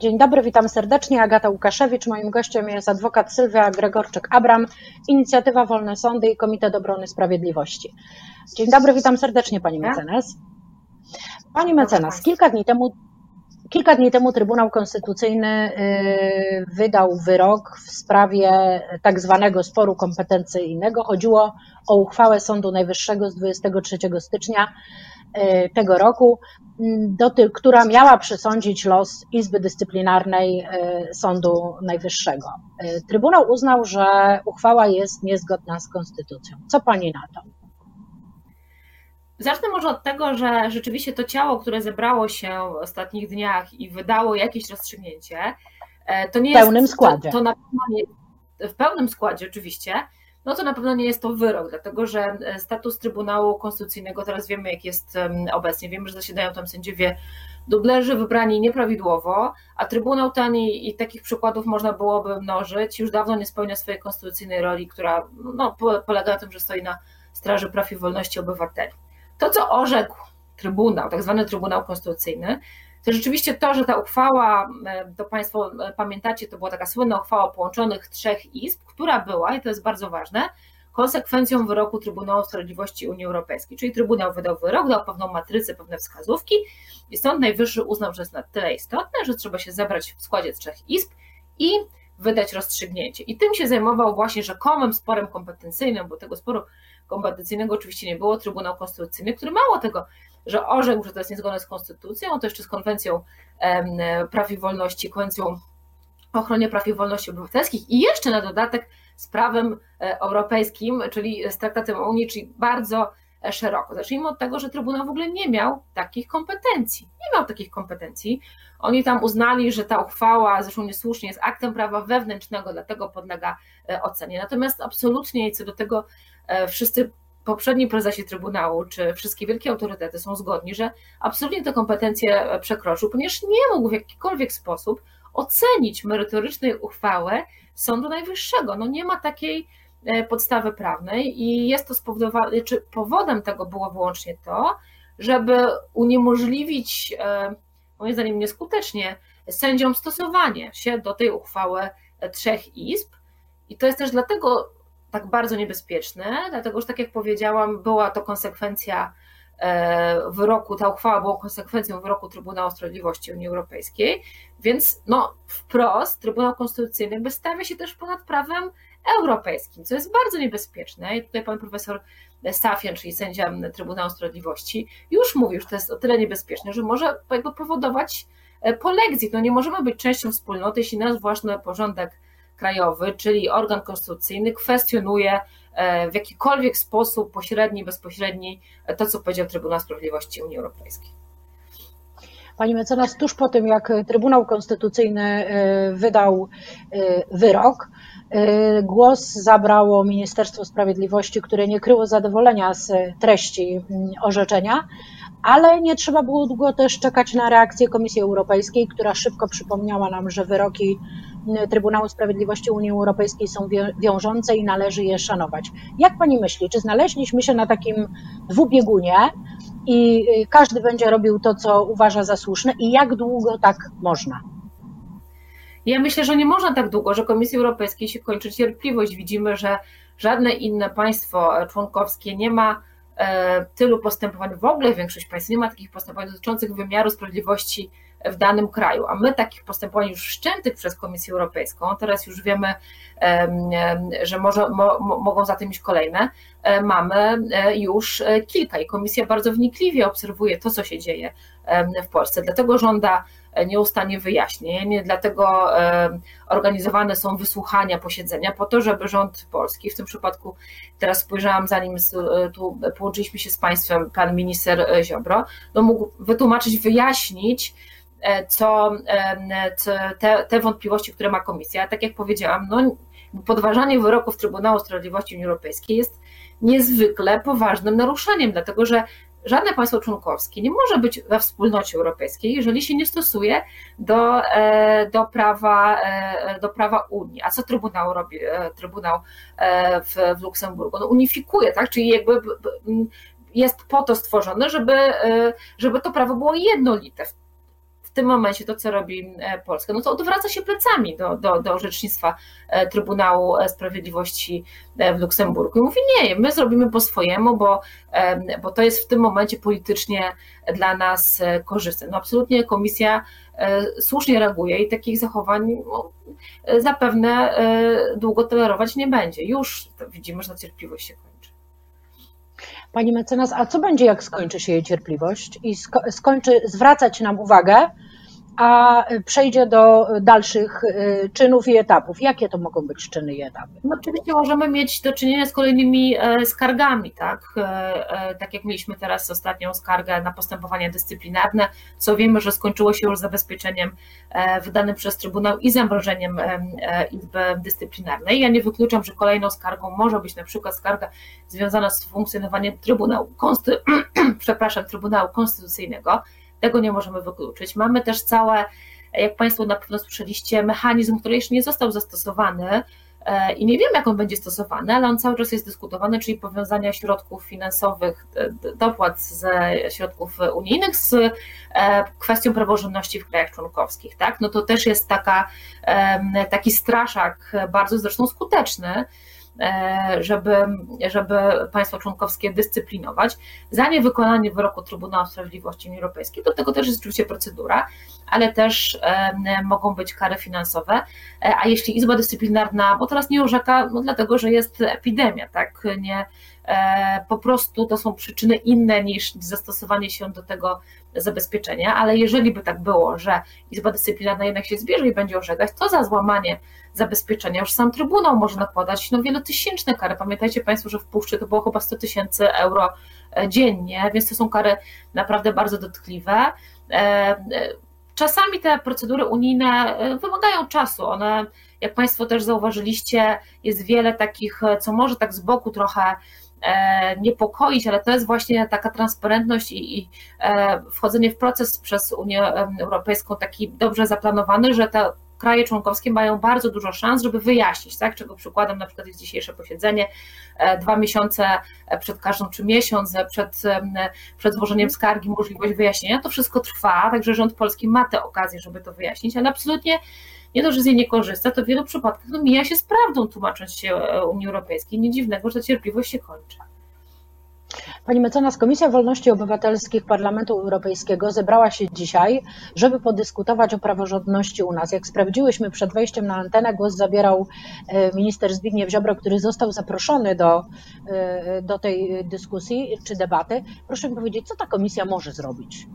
Dzień dobry, witam serdecznie. Agata Łukaszewicz. Moim gościem jest adwokat Sylwia Gregorczyk-Abram, Inicjatywa Wolne Sądy i Komitet Obrony Sprawiedliwości. Dzień dobry, witam serdecznie Pani mecenas. Pani mecenas, kilka dni temu Kilka dni temu Trybunał Konstytucyjny y, wydał wyrok w sprawie tak zwanego sporu kompetencyjnego. Chodziło o uchwałę Sądu Najwyższego z 23 stycznia tego roku, y, która miała przesądzić los Izby Dyscyplinarnej Sądu Najwyższego. Trybunał uznał, że uchwała jest niezgodna z konstytucją. Co pani na to? Zacznę może od tego, że rzeczywiście to ciało, które zebrało się w ostatnich dniach i wydało jakieś rozstrzygnięcie, to nie w pełnym jest, składzie. To, to na pewno nie, w pełnym składzie oczywiście, no to na pewno nie jest to wyrok, dlatego że e, status Trybunału Konstytucyjnego teraz wiemy, jak jest obecnie. Wiemy, że zasiadają tam sędziowie dublerzy wybrani nieprawidłowo, a Trybunał ten i, i takich przykładów można byłoby mnożyć, już dawno nie spełnia swojej konstytucyjnej roli, która no, polega na tym, że stoi na straży praw i wolności obywateli. To, co orzekł Trybunał, tak zwany Trybunał Konstytucyjny, to rzeczywiście to, że ta uchwała, e, to Państwo e, pamiętacie, to była taka słynna uchwała połączonych trzech izb, która była, i to jest bardzo ważne, konsekwencją wyroku Trybunału Sprawiedliwości Unii Europejskiej. Czyli Trybunał wydał wyrok, dał pewną matrycę, pewne wskazówki i Sąd Najwyższy uznał, że jest na tyle istotne, że trzeba się zebrać w składzie trzech izb i wydać rozstrzygnięcie. I tym się zajmował właśnie rzekomym sporem kompetencyjnym, bo tego sporu kompetencyjnego oczywiście nie było, Trybunał Konstytucyjny, który mało tego, że orzekł, że to jest niezgodne z konstytucją, to jeszcze z konwencją praw i wolności, konwencją ochronie praw i wolności obywatelskich i jeszcze na dodatek z prawem e, europejskim, czyli z traktatem o Unii, czyli bardzo e, szeroko. Zacznijmy od tego, że Trybunał w ogóle nie miał takich kompetencji. Nie miał takich kompetencji. Oni tam uznali, że ta uchwała, zresztą niesłusznie, jest aktem prawa wewnętrznego, dlatego podlega e, ocenie. Natomiast absolutnie co do tego wszyscy poprzedni prezesi Trybunału, czy wszystkie wielkie autorytety są zgodni, że absolutnie te kompetencje przekroczył, ponieważ nie mógł w jakikolwiek sposób ocenić merytorycznej uchwałę Sądu Najwyższego. No nie ma takiej e, podstawy prawnej i jest to spowodowane, czy powodem tego było wyłącznie to, żeby uniemożliwić, e, moim zdaniem nieskutecznie, sędziom stosowanie się do tej uchwały trzech izb. I to jest też dlatego tak bardzo niebezpieczne, dlatego że tak jak powiedziałam, była to konsekwencja e, wyroku, ta uchwała była konsekwencją wyroku Trybunału Sprawiedliwości Unii Europejskiej, więc no wprost Trybunał Konstytucyjny wystawia się też ponad prawem europejskim, co jest bardzo niebezpieczne. I tutaj pan profesor Safian, czyli sędzia Trybunału Sprawiedliwości, już mówił, że to jest o tyle niebezpieczne, że może jakby powodować e, polexit. No nie możemy być częścią wspólnoty, jeśli nasz własny porządek krajowy, czyli organ konstytucyjny, kwestionuje e, w jakikolwiek sposób, pośredni, bezpośredni, to, co powiedział Trybunał Sprawiedliwości Unii Europejskiej. Pani mecenas, tuż po tym, jak Trybunał Konstytucyjny e, wydał e, wyrok, głos zabrało Ministerstwo Sprawiedliwości, które nie kryło zadowolenia z treści orzeczenia, ale nie trzeba było długo też czekać na reakcję Komisji Europejskiej, która szybko przypomniała nam, że wyroki Trybunału Sprawiedliwości Unii Europejskiej są wiążące i należy je szanować. Jak pani myśli, czy znaleźliśmy się na takim dwubiegunie i y, każdy będzie robił to, co uważa za słuszne i jak długo tak można? Ja myślę, że nie można tak długo, że Komisji Europejskiej się kończy cierpliwość. Widzimy, że żadne inne państwo członkowskie nie ma e, tylu postępowań, w ogóle większość państw nie ma takich postępowań dotyczących wymiaru sprawiedliwości w danym kraju. A my takich postępowań już wszczętych przez Komisję Europejską, teraz już wiemy, że może, mo, mogą za tym iść kolejne, e, mamy e, już e, kilka i Komisja bardzo wnikliwie obserwuje to, co się dzieje w Polsce. Dlatego żąda nieustannie wyjaśnień, dlatego organizowane są wysłuchania, posiedzenia po to, żeby rząd polski, w tym przypadku teraz spojrzałam zanim tu połączyliśmy się z państwem, pan minister Ziobro, no mógł wytłumaczyć, wyjaśnić, E, co, e, te, te wątpliwości, które ma komisja. Tak jak powiedziałam, no, podważanie wyroków Trybunału Sprawiedliwości Unii Europejskiej jest niezwykle poważnym naruszeniem, dlatego że żadne państwo członkowskie nie może być we wspólnocie europejskiej, jeżeli się nie stosuje do, e, do, prawa, do prawa Unii. A co Trybunał robi? Trybunał w, w Luksemburgu? No unifikuje, tak? Czyli jakby jest po to stworzone, żeby, żeby to prawo było jednolite w tym momencie to, co robi Polska, no to odwraca się plecami do, do, do orzecznictwa Trybunału Sprawiedliwości w Luksemburgu i mówi nie, my zrobimy po swojemu, bo, bo to jest w tym momencie politycznie dla nas korzystne. No absolutnie komisja słusznie reaguje i takich zachowań no, zapewne długo tolerować nie będzie. Już widzimy, że ta cierpliwość się kończy. Pani mecenas, a co będzie, jak skończy się jej cierpliwość i skończy zwracać nam uwagę a przejdzie do dalszych y, czynów i etapów. Jakie to mogą być czyny i etapy? No, oczywiście możemy mieć do czynienia z kolejnymi e, skargami, tak? E, e, tak jak mieliśmy teraz ostatnią skargę na postępowania dyscyplinarne, co wiemy, że skończyło się już zabezpieczeniem wydanym przez Trybunał i zamrożeniem Izby Dyscyplinarnej. Ja nie wykluczam, że kolejną skargą może być na przykład skarga związana z funkcjonowaniem Trybunału, Konsty... przepraszam, Trybunału Konstytucyjnego, tego nie możemy wykluczyć. Mamy też całe, jak Państwo na pewno słyszeliście, mechanizm, który jeszcze nie został zastosowany e, i nie wiem, jak on będzie stosowany, ale on cały czas jest dyskutowany, czyli powiązania środków finansowych, dopłat ze środków unijnych z e, kwestią praworządności w krajach członkowskich. Tak? No to też jest taka, taki straszak, bardzo zresztą skuteczny, żeby, żeby państwa członkowskie dyscyplinować. Za niewykonanie wyroku Trybunału Sprawiedliwości Unii Europejskiej, do tego też jest oczywiście procedura, ale też e, mogą być kary finansowe. E, a jeśli Izba Dyscyplinarna, bo teraz nie orzeka, no dlatego, że jest epidemia, tak, nie, po prostu to są przyczyny inne niż zastosowanie się do tego zabezpieczenia, ale jeżeli by tak było, że Izba Dyscyplinarna jednak się zbierze i będzie orzekać, to za złamanie zabezpieczenia już sam Trybunał może nakładać no, wielotysięczne kary. Pamiętajcie Państwo, że w Puszczy to było chyba 100 tysięcy euro e, dziennie, więc to są kary naprawdę bardzo dotkliwe. E, e, czasami te procedury unijne wymagają czasu. One, jak Państwo też zauważyliście, jest wiele takich, co może tak z boku trochę niepokoić, ale to jest właśnie taka transparentność i, i wchodzenie w proces przez Unię Europejską taki dobrze zaplanowany, że ta kraje członkowskie mają bardzo dużo szans, żeby wyjaśnić, tak? czego przykładem na przykład jest dzisiejsze posiedzenie, e, dwa miesiące przed każdą, czy miesiąc przed, przed złożeniem skargi, możliwość wyjaśnienia, to wszystko trwa, także rząd polski ma tę okazję, żeby to wyjaśnić, ale absolutnie nie to, że z jej nie korzysta, to w wielu przypadkach no, mija się z prawdą, tłumacząc się e, Unii Europejskiej. Nie dziwnego, że cierpliwość się kończy. Pani mecenas, Komisja Wolności Obywatelskich Parlamentu Europejskiego zebrała się dzisiaj, żeby podyskutować o praworządności u nas. Jak sprawdziłyśmy przed wejściem na antenę, głos zabierał e, minister Zbigniew Ziobro, który został zaproszony do, e, do tej dyskusji czy debaty. Proszę mi powiedzieć, co ta komisja może zrobić?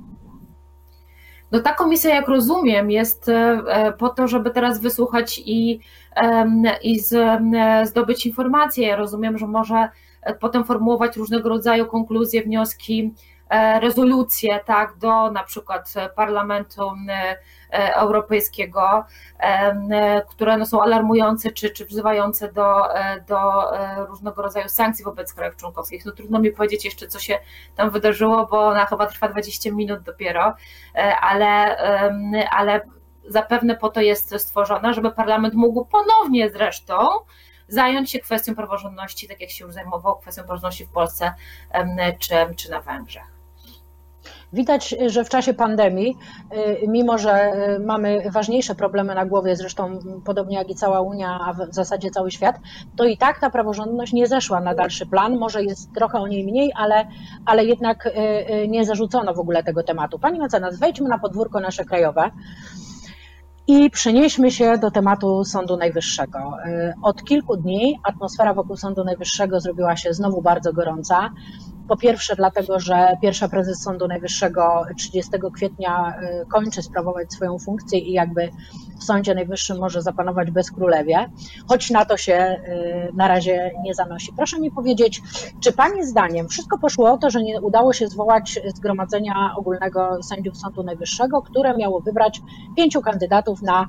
No ta komisja, jak rozumiem, jest e, po to, żeby teraz wysłuchać i, i zdobyć informacje. Ja rozumiem, że może potem formułować różnego rodzaju konkluzje, wnioski, e, rezolucje tak, do na przykład Parlamentu e, Europejskiego, e, które no są alarmujące czy, czy wzywające do, do różnego rodzaju sankcji wobec krajów członkowskich. No trudno mi powiedzieć jeszcze, co się tam wydarzyło, bo ona chyba trwa 20 minut dopiero, ale, ale zapewne po to jest stworzona, żeby parlament mógł ponownie zresztą zająć się kwestią praworządności, tak jak się już zajmował kwestią praworządności w Polsce czy, czy na Węgrzech. Widać, że w czasie pandemii, y, mimo że y, mamy ważniejsze problemy na głowie, zresztą podobnie jak i cała Unia, a w zasadzie cały świat, to i tak ta praworządność nie zeszła na dalszy plan. Może jest trochę o niej mniej, ale, ale jednak y, nie zarzucono w ogóle tego tematu. Pani mecenas, wejdźmy na podwórko nasze krajowe. I przenieśmy się do tematu Sądu Najwyższego. Y, od kilku dni atmosfera wokół Sądu Najwyższego zrobiła się znowu bardzo gorąca. Po pierwsze, dlatego, że pierwsza prezes Sądu Najwyższego 30 kwietnia y, kończy sprawować swoją funkcję i jakby w Sądzie Najwyższym może zapanować bez królewie, choć na to się y, na razie nie zanosi. Proszę mi powiedzieć, czy Pani zdaniem wszystko poszło o to, że nie udało się zwołać Zgromadzenia Ogólnego Sędziów Sądu Najwyższego, które miało wybrać pięciu kandydatów na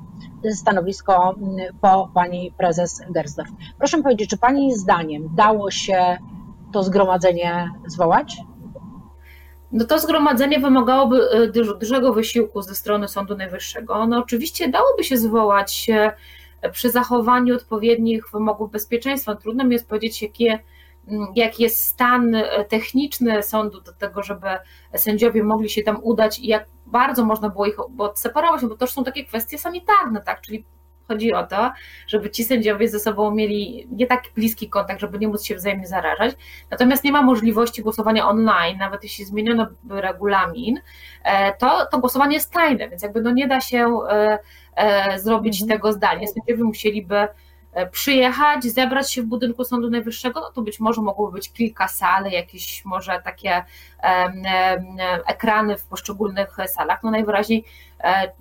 stanowisko mm, po Pani prezes Gersdorf? Proszę mi powiedzieć, czy Pani zdaniem dało się to zgromadzenie zwołać? No to zgromadzenie wymagałoby e, dużego wysiłku ze strony Sądu Najwyższego. No oczywiście dałoby się zwołać przy zachowaniu odpowiednich wymogów bezpieczeństwa. Trudno mi jest powiedzieć, jakie jaki jest stan techniczny sądu do tego, żeby sędziowie mogli się tam udać i jak bardzo można było ich odseparować, bo to są takie kwestie sanitarne, tak, czyli Chodzi o to, żeby ci sędziowie ze sobą mieli nie tak bliski kontakt, żeby nie móc się wzajemnie zarażać. Natomiast nie ma możliwości głosowania online, nawet jeśli zmieniono regulamin, e, to, to głosowanie jest tajne, więc jakby no nie da się e, e, zrobić mhm. tego zdalnie. Sędziowie musieliby przyjechać, zebrać się w budynku Sądu Najwyższego, no to być może mogłoby być kilka sal, jakieś może takie ekrany w poszczególnych salach. No najwyraźniej e, e,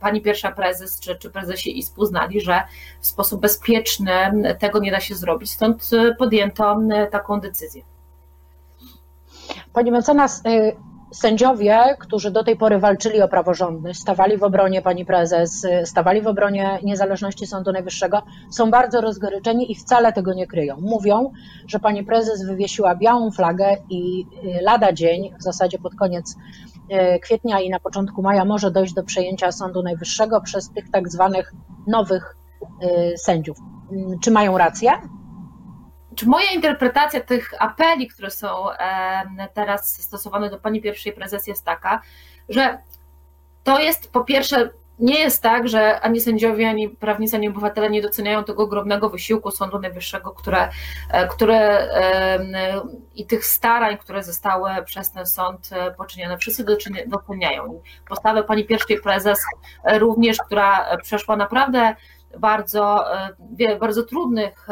pani pierwsza prezes czy, czy prezesi ISP uznali, że w sposób bezpieczny tego nie da się zrobić, stąd podjęto taką decyzję. Pani mecenas, y, sędziowie, którzy do tej pory walczyli o praworządność, stawali w obronie pani prezes, stawali w obronie niezależności Sądu Najwyższego, są bardzo rozgoryczeni i wcale tego nie kryją. Mówią, że pani prezes wywiesiła białą flagę i y, lada dzień, w zasadzie pod koniec y, kwietnia i na początku maja może dojść do przejęcia Sądu Najwyższego przez tych tak zwanych nowych y, sędziów. Mm, czy mają rację? Czy moja interpretacja tych apeli, które są teraz stosowane do pani pierwszej prezes jest taka, że to jest po pierwsze nie jest tak, że ani sędziowie, ani prawnicy, ani obywatele nie doceniają tego ogromnego wysiłku Sądu Najwyższego, które, e, które i tych starań, które zostały przez ten sąd e, poczynione. Wszyscy doceniają. Postawę pani pierwszej prezes e, również, która przeszła naprawdę bardzo, e, bardzo trudnych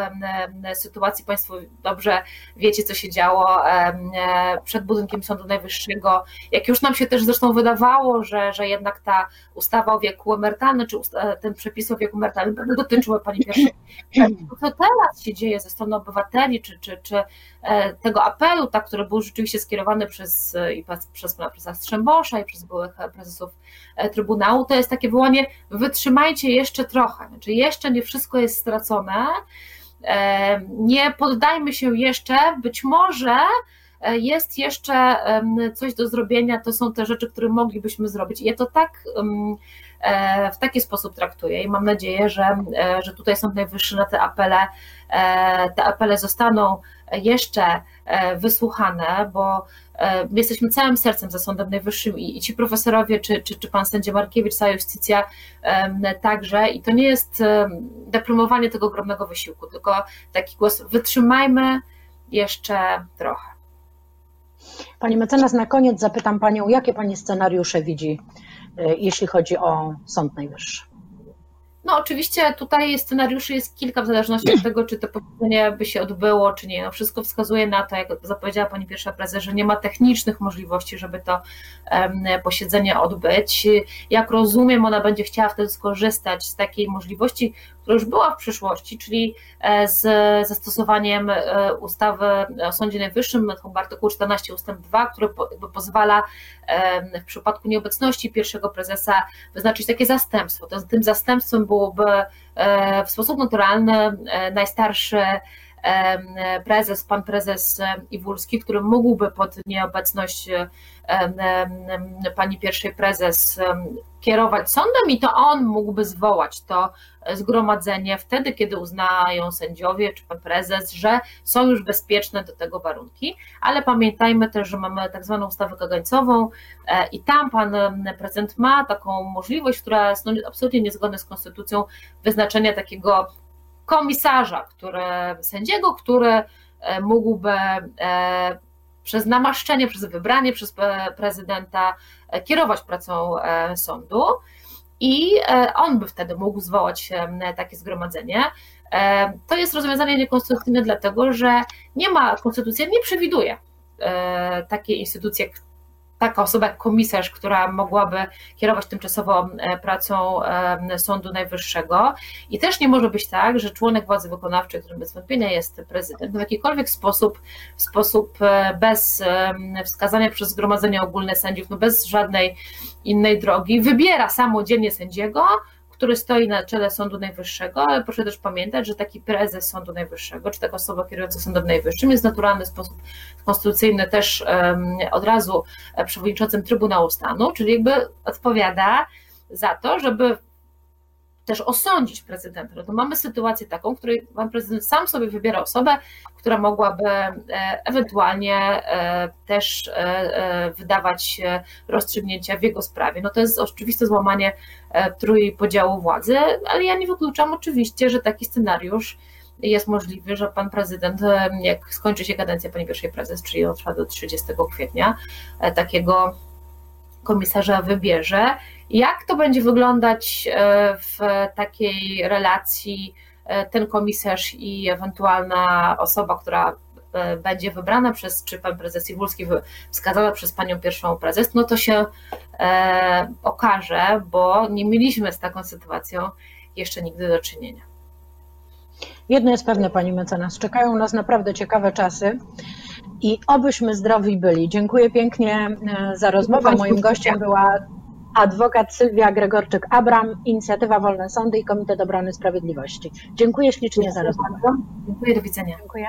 sytuacji. Państwo dobrze wiecie, co się działo e, przed budynkiem Sądu Najwyższego. Jak już nam się też zresztą wydawało, że, że jednak ta ustawa o wieku emerytalnym, czy e, ten przepis o wieku emerytalnym będą dotyczyły Pani pierwszej. To, co teraz się dzieje ze strony obywateli, czy, czy, czy tego apelu, tak, który był rzeczywiście skierowany przez, i przez pana prezesa i przez byłych prezesów Trybunału, to jest takie wołanie, wytrzymajcie jeszcze trochę. Znaczy jeszcze nie wszystko jest stracone. E, nie poddajmy się jeszcze, być może e, jest jeszcze coś do zrobienia, to są te rzeczy, które moglibyśmy zrobić. Ja to tak e, w taki sposób traktuję i mam nadzieję, że, że tutaj Sąd Najwyższy na te apele, te apele zostaną jeszcze wysłuchane, bo my jesteśmy całym sercem za Sądem Najwyższym i, i ci profesorowie, czy, czy, czy pan sędzia Markiewicz, cała justycja także i to nie jest depromowanie tego ogromnego wysiłku, tylko taki głos wytrzymajmy jeszcze trochę. Pani mecenas, na koniec zapytam Panią, jakie Pani scenariusze widzi, e, jeśli chodzi o Sąd Najwyższy? No oczywiście tutaj scenariuszy jest kilka w zależności od tego, czy to posiedzenie by się odbyło, czy nie. No wszystko wskazuje na to, jak zapowiedziała Pani pierwsza prezes, że nie ma technicznych możliwości, żeby to posiedzenie odbyć. Jak rozumiem, ona będzie chciała wtedy skorzystać z takiej możliwości, już była w przyszłości, czyli e, z zastosowaniem e, ustawy o Sądzie Najwyższym, chyba artykuł 14 ustęp 2, który pozwala w przypadku nieobecności pierwszego prezesa wyznaczyć takie zastępstwo. Tym zastępstwem byłoby e, w sposób naturalny najstarszy prezes, pan prezes Iwulski, który mógłby pod nieobecność pani pierwszej prezes kierować sądem i to on mógłby zwołać to zgromadzenie wtedy, kiedy uznają sędziowie czy pan prezes, że są już bezpieczne do tego warunki, ale pamiętajmy też, że mamy tak zwaną ustawę kagańcową e, i tam pan prezydent ma taką możliwość, która jest no, absolutnie niezgodna z konstytucją, wyznaczenia takiego komisarza, który, sędziego, który e, mógłby e, przez namaszczenie, przez wybranie przez prezydenta kierować pracą sądu i on by wtedy mógł zwołać takie zgromadzenie. To jest rozwiązanie niekonstytucyjne, dlatego że nie ma, konstytucja nie przewiduje takiej instytucji jak taka osoba jak komisarz, która mogłaby kierować tymczasowo e, pracą e, Sądu Najwyższego. I też nie może być tak, że członek władzy wykonawczej, którym bez wątpienia jest prezydent, w jakikolwiek sposób, w sposób e, bez wskazania przez Zgromadzenie Ogólne Sędziów, no bez żadnej innej drogi, wybiera samodzielnie sędziego, który stoi na czele Sądu Najwyższego, ale proszę też pamiętać, że taki prezes Sądu Najwyższego, czy taka osoba kierująca Sądem Najwyższym jest w naturalny sposób konstytucyjny też od razu e, przewodniczącym Trybunału Stanu, czyli jakby odpowiada za to, żeby też osądzić prezydenta. No to mamy sytuację taką, w której pan prezydent sam sobie wybiera osobę, która mogłaby e, ewentualnie e, też e, wydawać rozstrzygnięcia w jego sprawie. No to jest oczywiste złamanie trójpodziału władzy, ale ja nie wykluczam oczywiście, że taki scenariusz jest możliwy, że pan prezydent, jak skończy się kadencja pani pierwszej prezes, czyli trwa do 30 kwietnia, takiego komisarza wybierze. Jak to będzie wyglądać e, w takiej relacji e, ten komisarz i ewentualna osoba, która e, będzie wybrana przez, czy pan prezes Iwulski wskazana przez panią pierwszą prezes, no to się e, okaże, bo nie mieliśmy z taką sytuacją jeszcze nigdy do czynienia. Jedno jest pewne, pani mecenas, czekają nas naprawdę ciekawe czasy i obyśmy zdrowi byli. Dziękuję pięknie e, za rozmowę. Moim gościem była adwokat Sylwia Gregorczyk-Abram, Inicjatywa Wolne Sądy i Komitet Obrony Sprawiedliwości. Dziękuję ślicznie Dziękuję za rozmowę. Dziękuję, do widzenia. Dziękuję.